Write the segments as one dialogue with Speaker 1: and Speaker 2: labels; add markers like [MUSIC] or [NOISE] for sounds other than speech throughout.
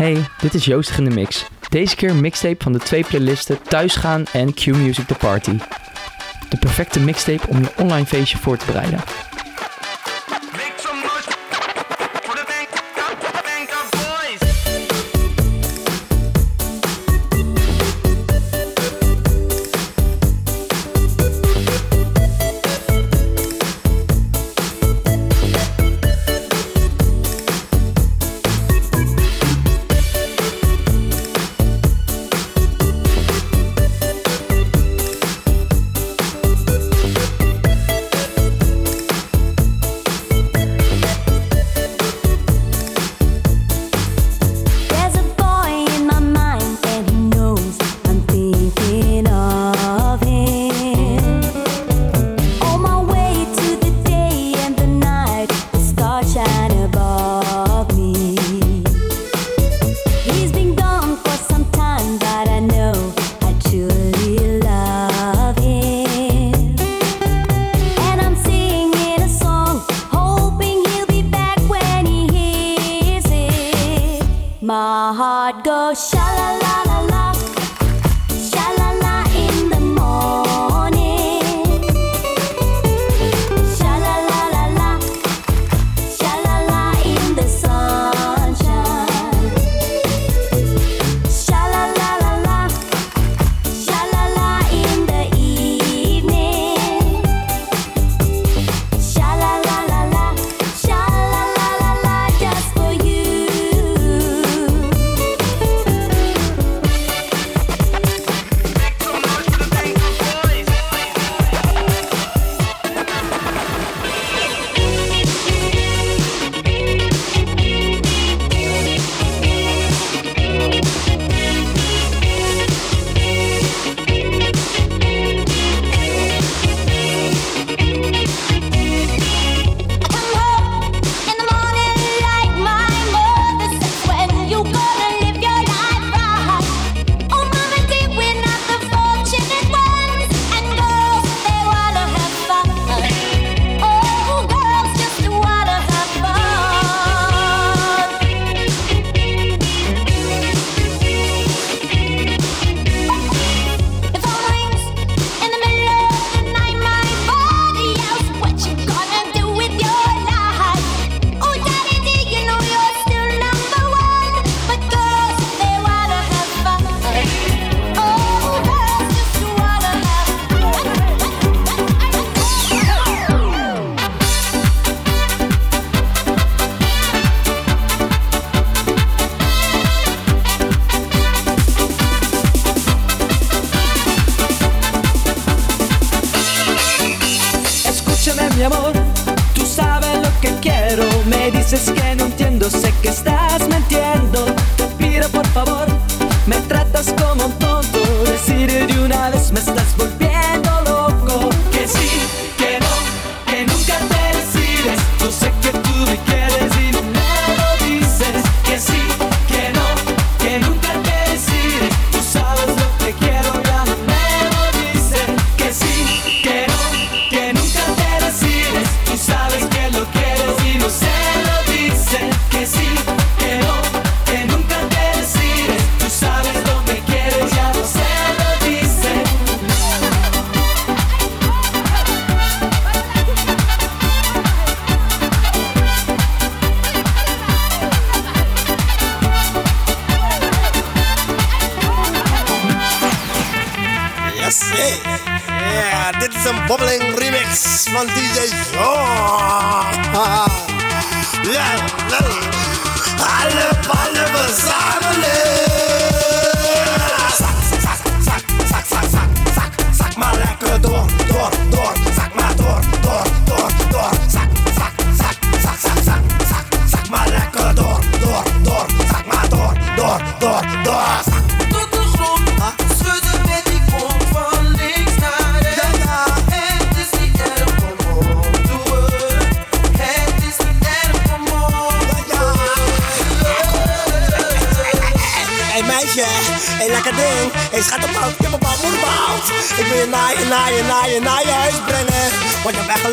Speaker 1: Hey, dit is Joost in de Mix. Deze keer mixtape van de twee playlisten Thuisgaan en Q Music The Party. De perfecte mixtape om je online feestje voor te bereiden.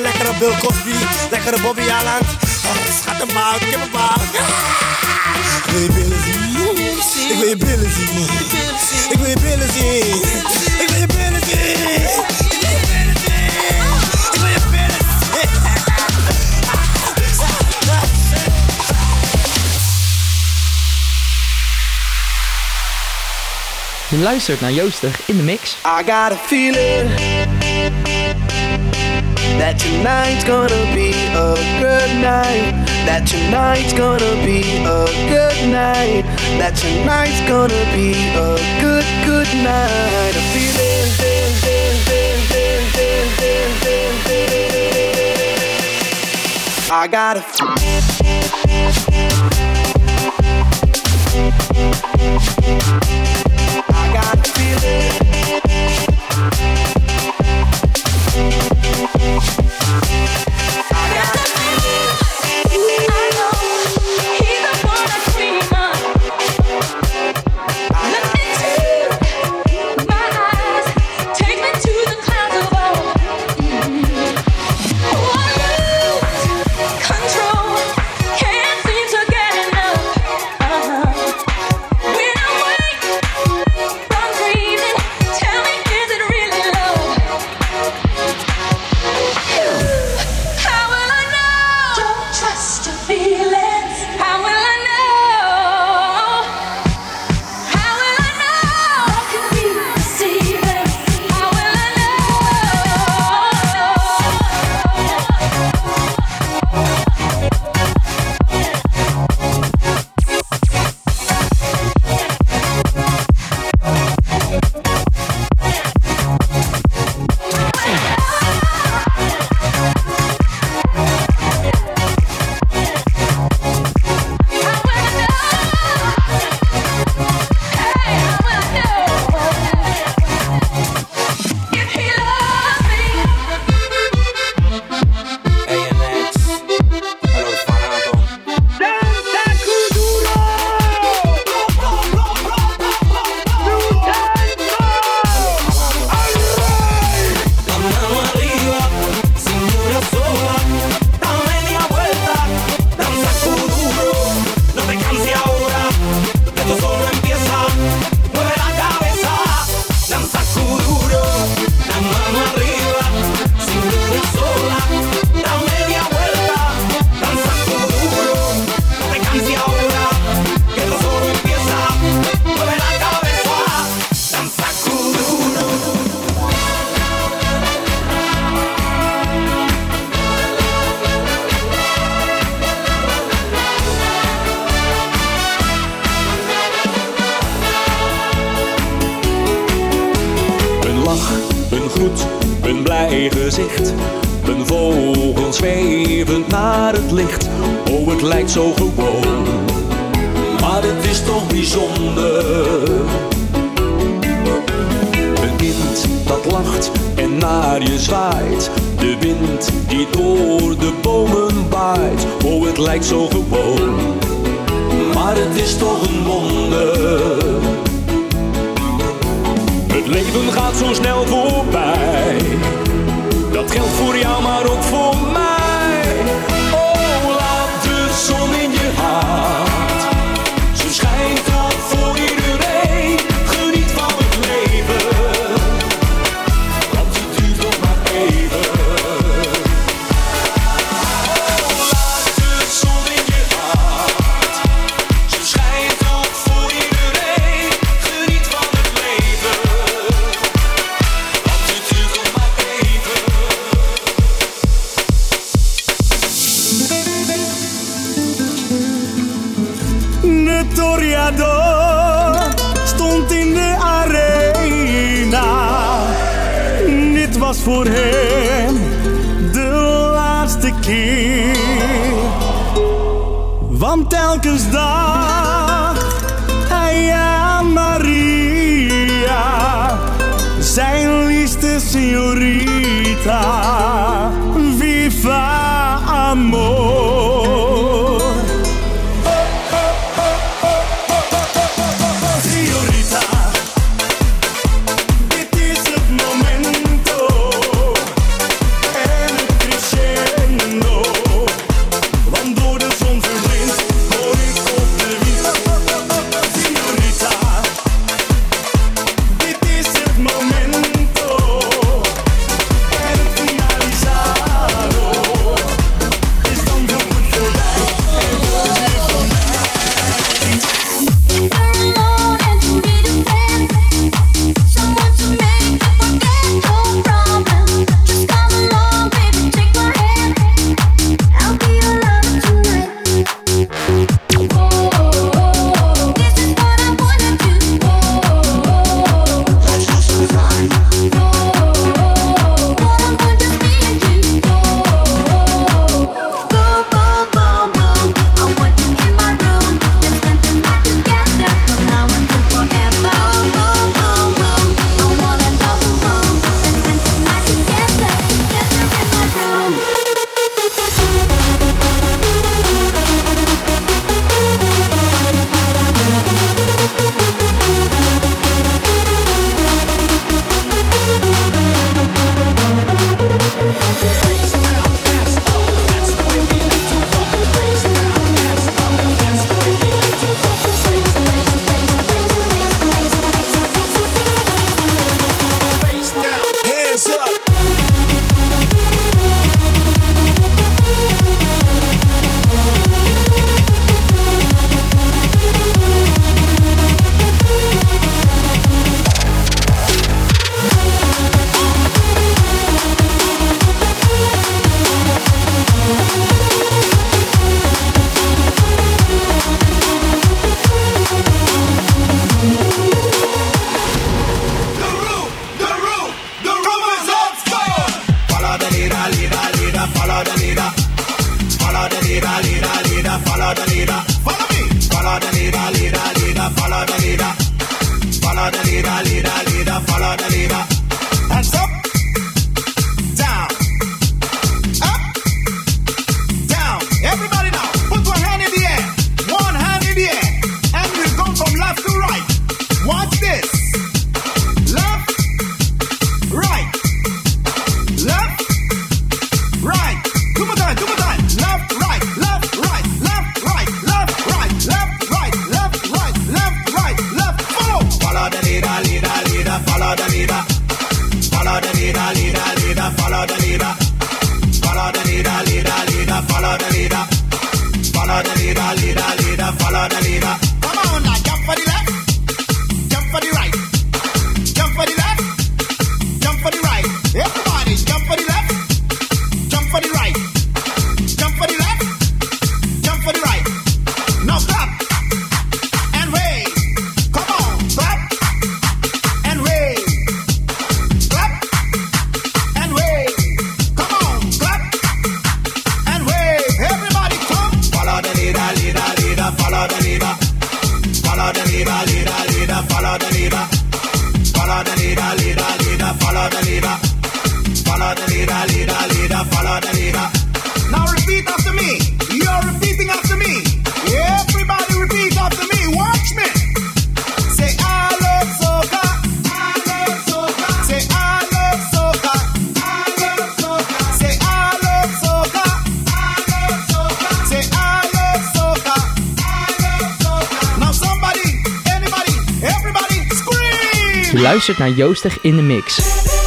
Speaker 2: lekkere Bill Cosby, lekkere Bobby Aland. Oh,
Speaker 3: schat hem maar, ik heb een maar. Ah! Ik wil je billen zien. Ik wil je
Speaker 4: billen zien. Ik wil je billen zien. Ik wil je billen zien. Ik wil je billen zien. Ik wil je billen
Speaker 5: Je luistert naar Joostig in de mix.
Speaker 2: I got a feeling. That tonight's gonna be a good night. That tonight's gonna be a good night. That tonight's gonna be a good, good night. A feeling. I got a I got a feeling.
Speaker 6: Naar het licht. Oh, het lijkt zo gewoon. Maar het is toch bijzonder. Een kind dat lacht en naar je zwaait. De wind die door de bomen waait. Oh, het lijkt zo gewoon. Maar het is toch een wonder. Het leven gaat zo snel voorbij. Dat geldt voor jou, maar ook voor mij.
Speaker 3: Cause the
Speaker 7: luistert naar Joostig in de Mix.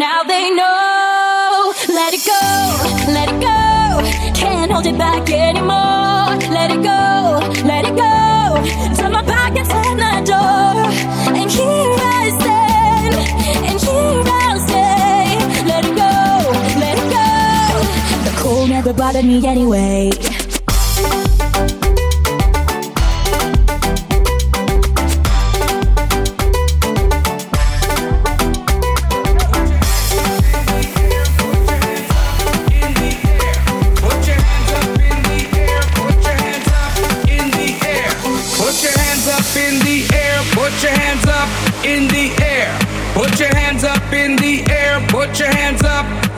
Speaker 8: now
Speaker 2: they know. Let it go, let it go. Can't hold it back anymore. Let it go, let it go. Turn my back and at my door. And here I stand, and here I'll stay. Let it go, let it go. The cold never bothered me anyway.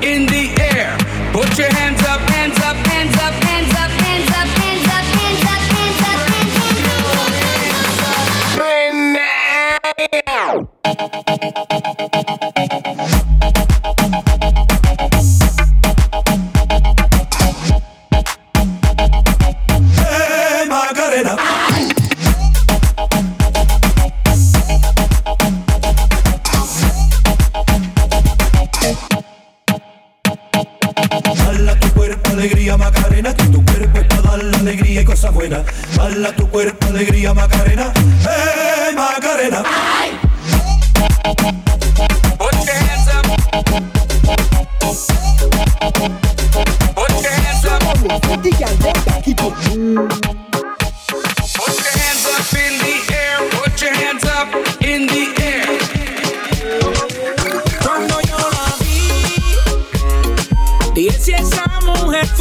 Speaker 6: in the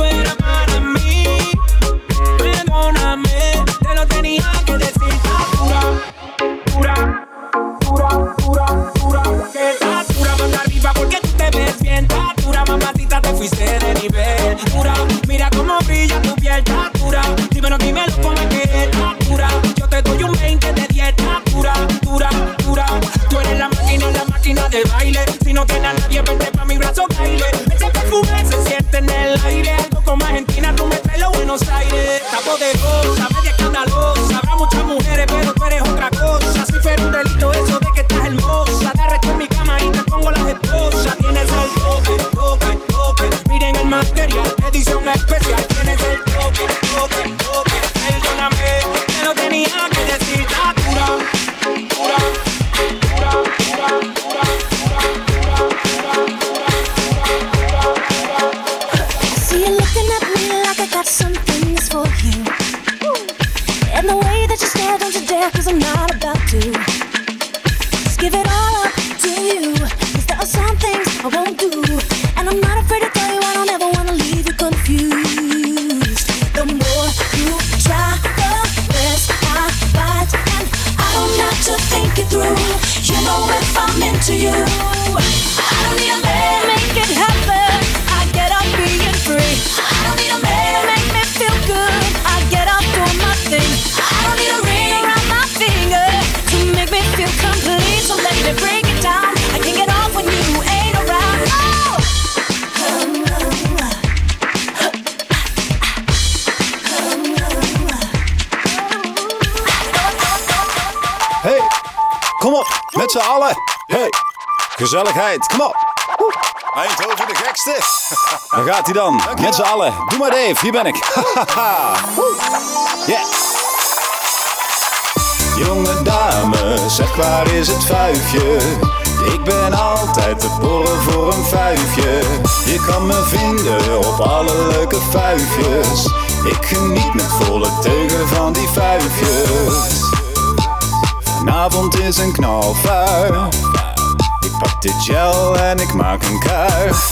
Speaker 9: fuera
Speaker 10: Gezelligheid, kom op. Eindhoven de gekste. [LAUGHS] Daar gaat hij dan. Met z'n allen. Doe maar Dave, hier ben ik. [LAUGHS] yeah. Jonge dame, zeg waar is het vuifje? Ik ben altijd te porren voor een vuifje. Je kan me vinden op alle leuke vuifjes. Ik geniet met volle teugen van die vuifjes. Vanavond is een knalvuur pak dit gel en ik maak een kuif.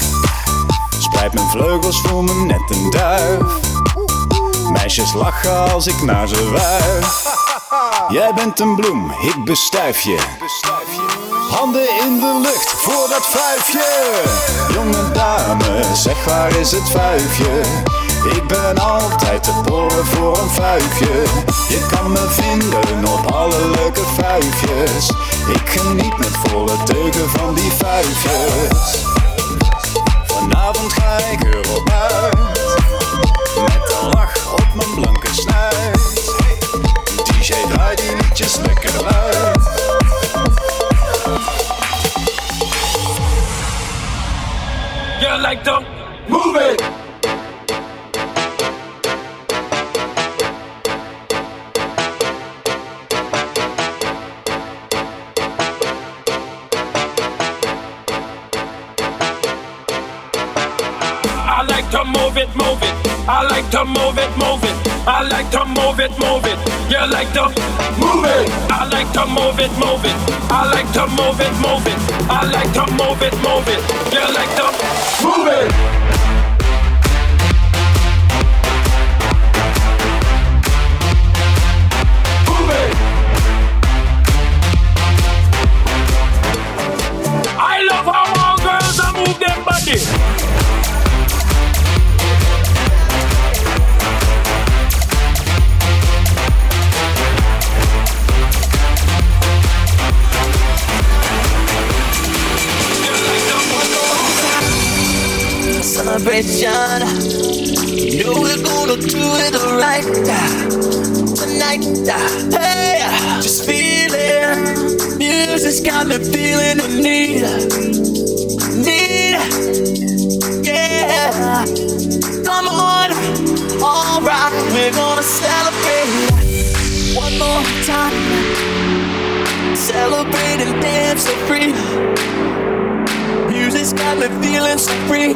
Speaker 10: Spreid mijn vleugels, voel me net een duif. Meisjes lachen als ik naar ze wuif. Jij bent een bloem, ik bestuif je. Handen in de lucht voor dat vijfje. Jonge dame, zeg waar is het vuifje? Ik ben altijd te porren voor een vijfje. Je kan me vinden op alle leuke vijfjes. Ik geniet met volle teugen van die vijfjes. Vanavond ga ik erop uit. Met een lach op mijn blanke snuit. DJ draai die liedjes lekker uit.
Speaker 11: You like to I like to move it, move it. You like to move it. I like to move it, move it. I like to move it, move it. I like to move it, move it. You like to move it.
Speaker 12: You know we're gonna do it right tonight. Hey, just feeling. Music's got me feeling the need. Need. Yeah. Come on. Alright, we're gonna celebrate one more time. Celebrate and dance so free. Music's got me feeling so free.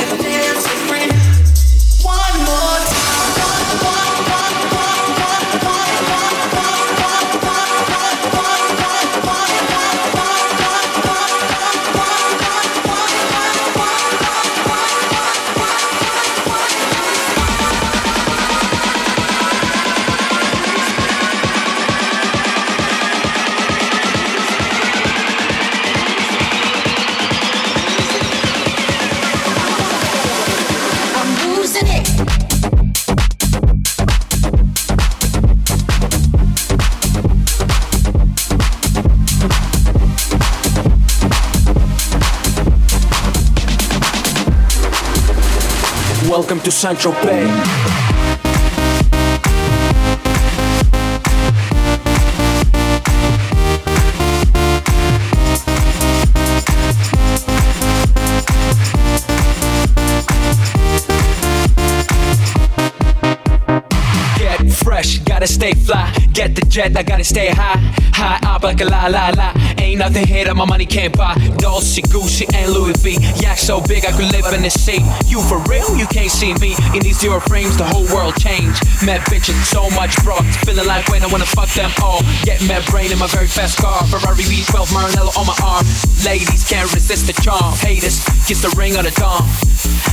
Speaker 11: Welcome to Central Bay. Gotta stay fly. Get the jet, I gotta stay high. High up like a la la la. Ain't nothing here that my money can't buy. Dolce, Gucci, and Louis V. Yak so big I could live in the sea. You for real? You can't see me. In these zero frames, the whole world changed. Mad bitches, so much broad. Feeling like when I wanna fuck them all. Get mad brain in my very fast car. Ferrari V12 Maranello on my arm. Ladies can't resist the charm. Haters, kiss the ring on the dawn.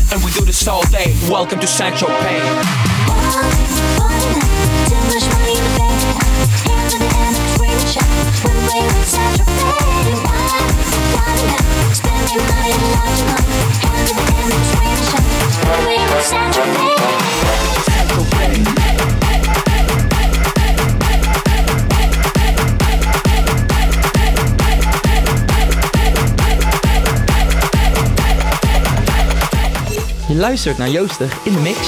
Speaker 11: And we do this all day. Welcome to Sancho Pay.
Speaker 13: Luistert naar Joostig in de mix.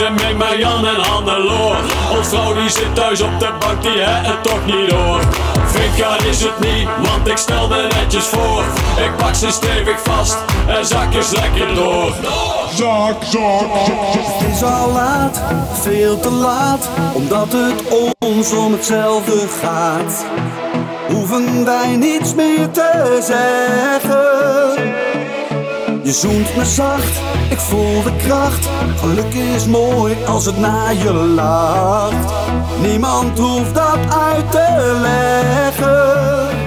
Speaker 14: en ze met Jan en loor Ons vrouw die zit thuis op de bank, die heeft het toch niet door. Vinka is het niet, want ik stel me netjes voor. Ik pak ze stevig vast en zakjes lekker door.
Speaker 15: Zak, zak, zak.
Speaker 16: Het is al laat, veel te laat, omdat het ons om hetzelfde gaat. Hoeven wij niets meer te zeggen je zoent me zacht, ik voel de kracht. Gelukkig is mooi als het naar je lacht. Niemand hoeft dat uit te leggen.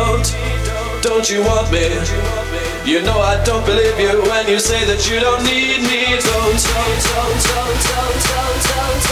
Speaker 1: don't, don't you want me? You know I don't believe you when you say that you don't need me. Don't, don't, don't, don't, don't, don't, don't.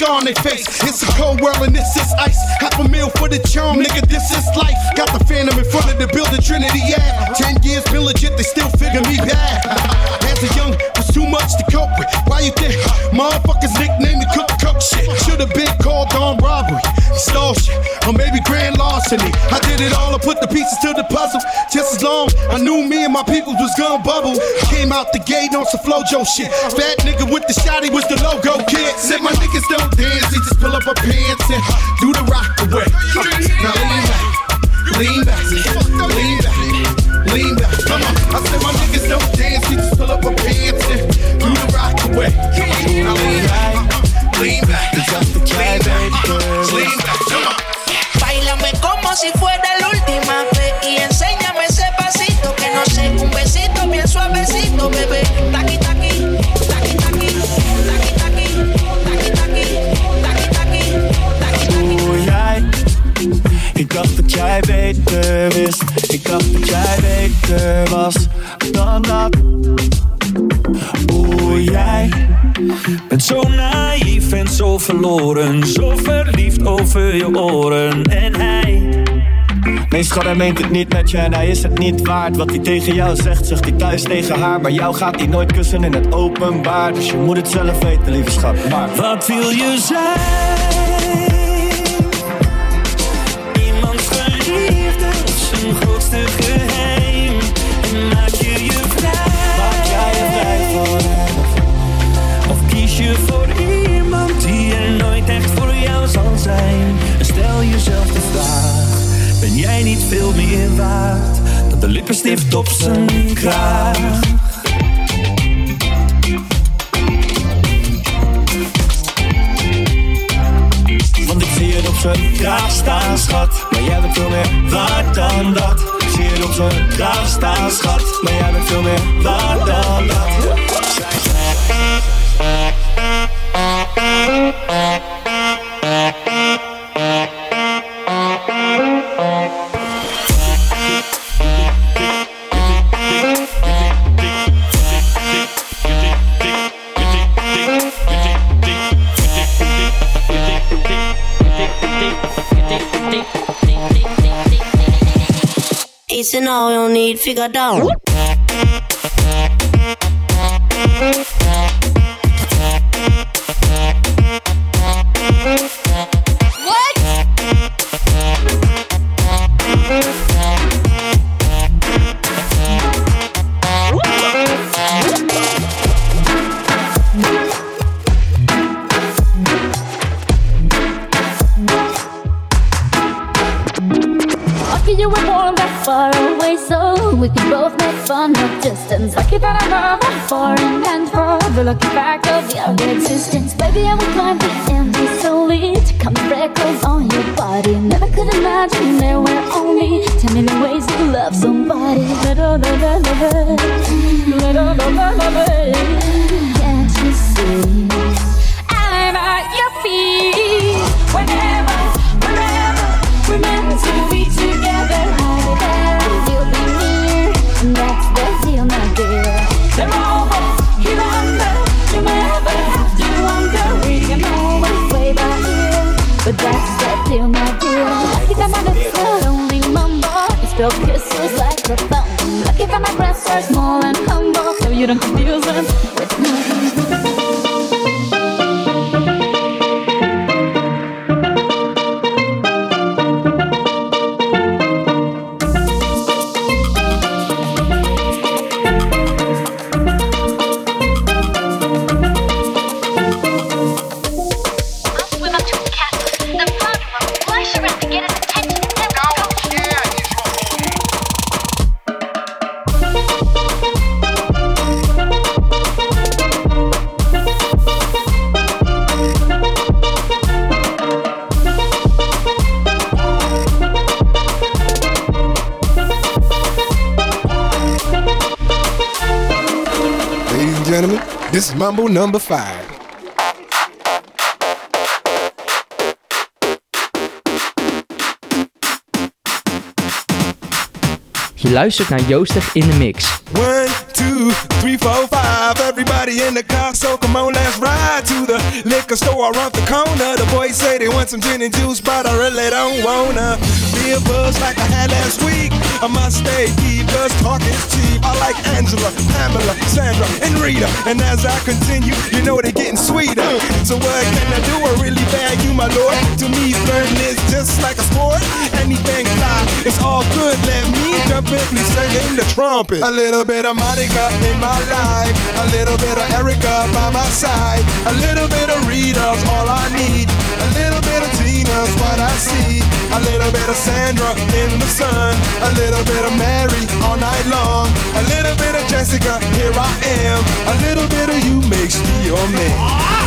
Speaker 17: Scar on their face. It's a cold world and this is ice. Half a meal for the charm, nigga, this is life. Got the phantom in front of the building, Trinity, yeah. Ten years been legit, they still figure me bad. [LAUGHS] As a young, was too much to cope with. Why you think motherfuckers nicknamed me Cook Cook shit? Should've been called on robbery, extortion, or maybe grand larceny. I did it all, I put the pieces to the puzzle. Long I knew me and my people was gonna bubble. Came out the gate on some flojo shit. Fat nigga with the shotty was the logo kid. Said my niggas don't dance, they just pull up our pants and do the rock away. Now lean back, lean back, lean back, lean back. Come on, I said my niggas don't dance, they just pull up our pants and do the rock away.
Speaker 18: Jij beter wist. Ik dacht dat jij beter was dan dat. Oeh, jij.
Speaker 6: Bent zo naïef en zo verloren, zo verliefd over je oren. En hij,
Speaker 18: Nee, schat, hij meent het niet met je en hij is het niet waard. Wat hij tegen jou zegt, zegt hij thuis tegen haar. Maar jou gaat hij nooit kussen in het openbaar. Dus je moet het zelf weten, lieve schat. Maar
Speaker 6: wat wil je zijn?
Speaker 18: Jij
Speaker 6: niet veel meer waard dan de lippenstift op zijn kraag?
Speaker 18: Want ik zie het op zijn kraag staan, schat. Maar jij bent veel meer waard dan dat. Ik zie het op zijn kraag staan, schat. Maar jij bent veel meer waard dan dat.
Speaker 2: you know, you don't need figure down.
Speaker 19: Kisses like a fountain. Lucky that my breasts are small and you don't confuse them with nothing.
Speaker 20: Mambo number five.
Speaker 1: Je luistert naar Joostig in de Mix.
Speaker 20: One, two, three, four, five. Everybody in the car, so come on, let's ride to the liquor store around the corner. The boys say they want some gin and juice, but I really don't wanna be a buzz like I had last week. I must stay deep, cause talk is cheap. I like Angela, Pamela, Sandra, and Rita. And as I continue, you know they're getting sweeter. So what can I do? I really value my lord. To me, flirting is just like a sport. Anything fly, it's all good. Let me jump in, please sing the trumpet. A little bit of Monica in my life, a little bit of Erica by my side, a little bit of Rita's all I need, a little bit of Tina's what I see, a little bit of Sandra in the sun, a little bit of Mary all night long, a little bit of Jessica, here I am, a little bit of you makes me your man.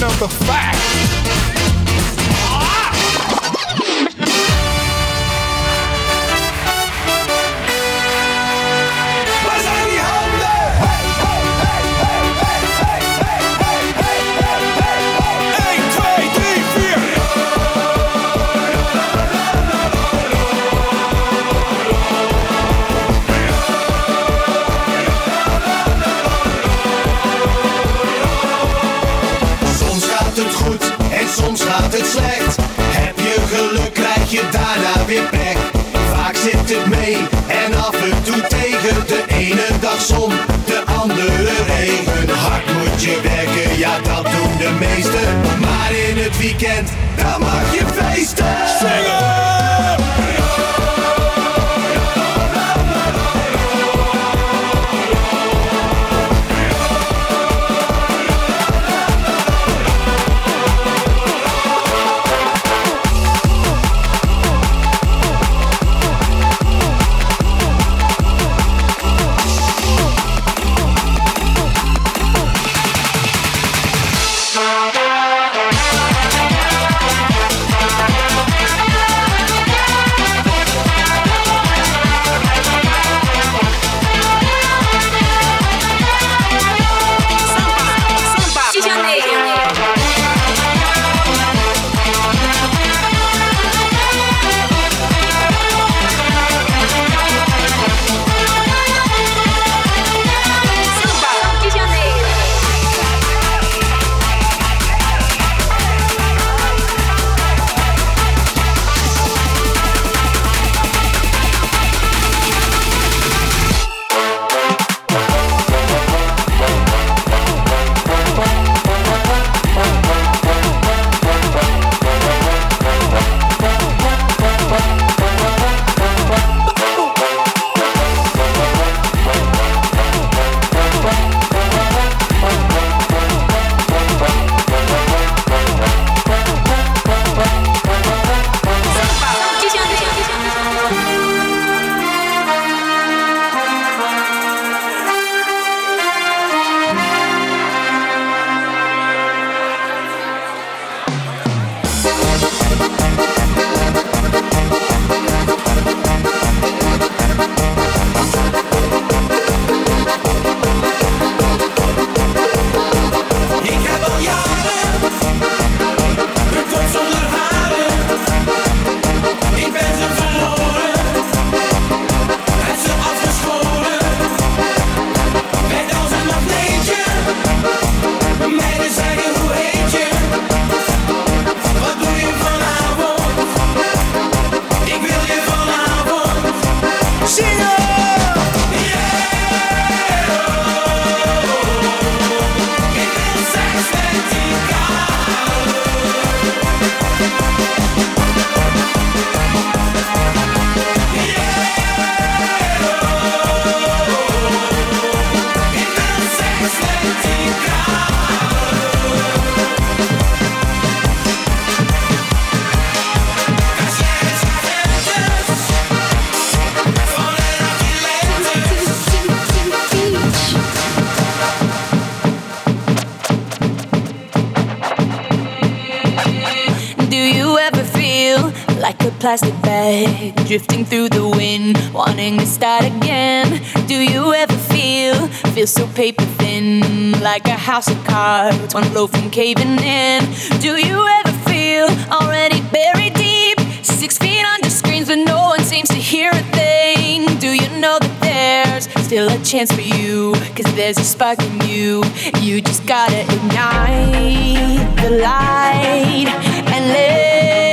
Speaker 20: Number five.
Speaker 3: Weer. Vaak zit het mee en af en toe tegen. De ene dag zon, de andere regen. Hard moet je werken, ja dat doen de meesten. Maar in het weekend, dan mag je feesten.
Speaker 21: House of cards, one blow from caving in? Do you ever feel already buried deep, six feet under screens, but no one seems to hear a thing? Do you know that there's still a chance for you? Cause there's a spark in you, you just gotta ignite the light and let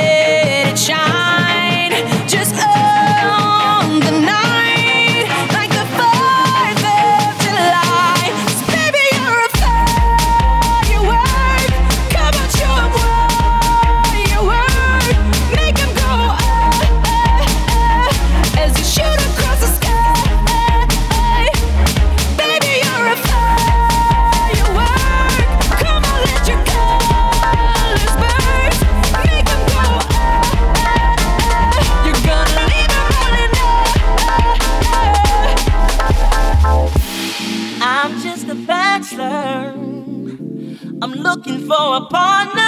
Speaker 12: for a partner,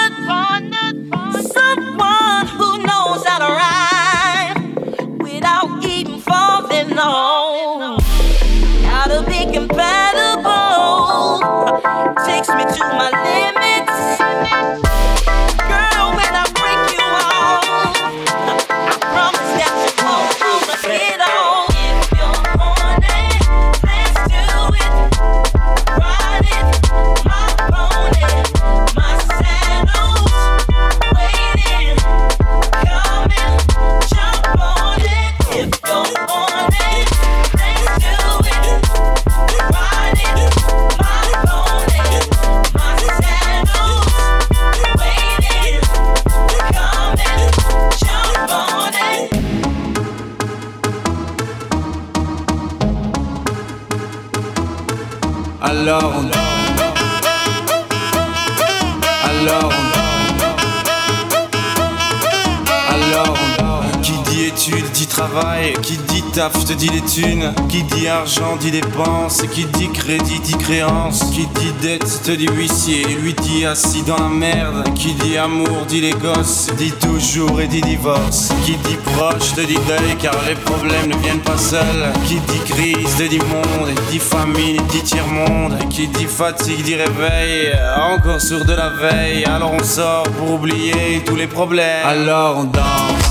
Speaker 22: te dit les thunes Qui dit argent dit dépenses Qui dit crédit dit créance Qui dit dette te dit huissier Lui dit assis dans la merde Qui dit amour dit les gosses Dit toujours et dit divorce Qui dit proche te dit deuil Car les problèmes ne viennent pas seuls Qui dit crise te dit monde Dit famine dit tiers-monde Qui dit fatigue dit réveil Encore sur de la veille Alors on sort pour oublier tous les problèmes. Alors on danse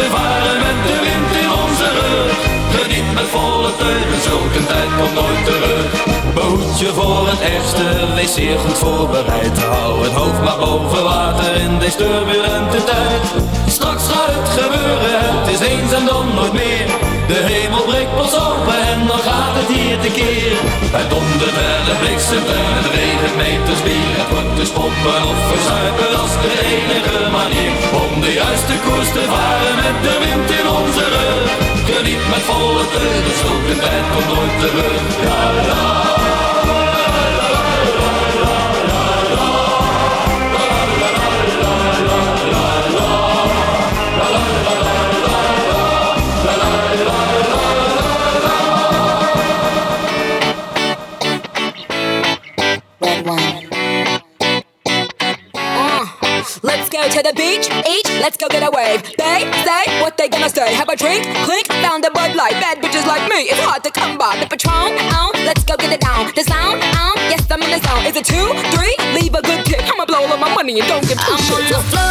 Speaker 9: te varen met de wind in onze rug. Geniet met volle teugen, zulke tijd komt nooit terug. Behoed je voor het ergste, wees zeer goed voorbereid. Hou het hoofd maar boven water in deze turbulente tijd. Straks gaat het gebeuren, het is eens en dan nooit meer. De hemel breekt pas open en dan gaat het hier tekeer. Het dondert en het bliksemt en het regent meters bier. Het wordt dus pompen of verzuipen, is de enige manier. Om de juiste koers te varen met de wind in onze rug. Geniet met volle teugen, zulke tijd komt nooit terug. Ja, ja.
Speaker 23: Let's go get a wave. They say what they gonna say. Have a drink, clink, found a Bud Light. Bad bitches like me, it's hard to come by. The Patron, on, let's go get it down. The sound, on, yes, I'm in the zone. Is it two, three? Leave a good tip. I'ma blow all of my money and don't give two
Speaker 2: I'm on
Speaker 23: shits.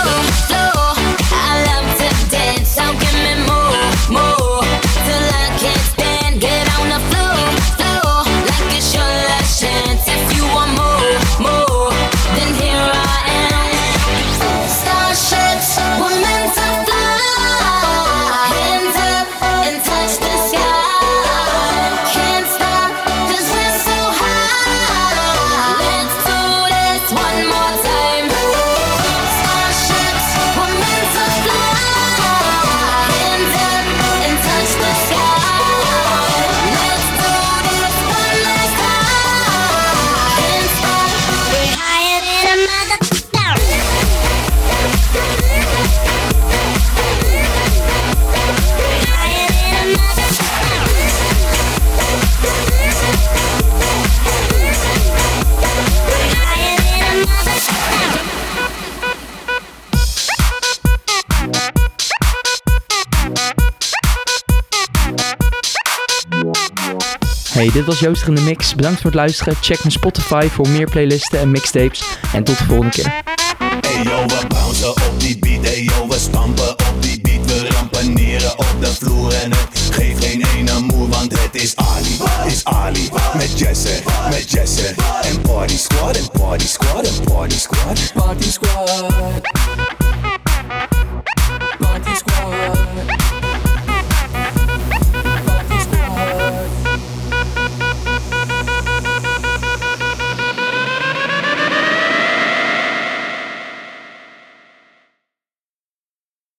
Speaker 5: Dit was Jooster in de Mix. Bedankt voor het luisteren. Check mijn Spotify voor meer playlisten en mixtapes. En tot de volgende keer.
Speaker 10: Hey yo, we bouncen op die beat, hey yo, we stampen op die beat. We rampaneren op de vloer en het geeft geen ene moe, want het is Ali, is Ali. Met Jesse, met Jesse. En party squad, en party squad, en party squad. Party squad.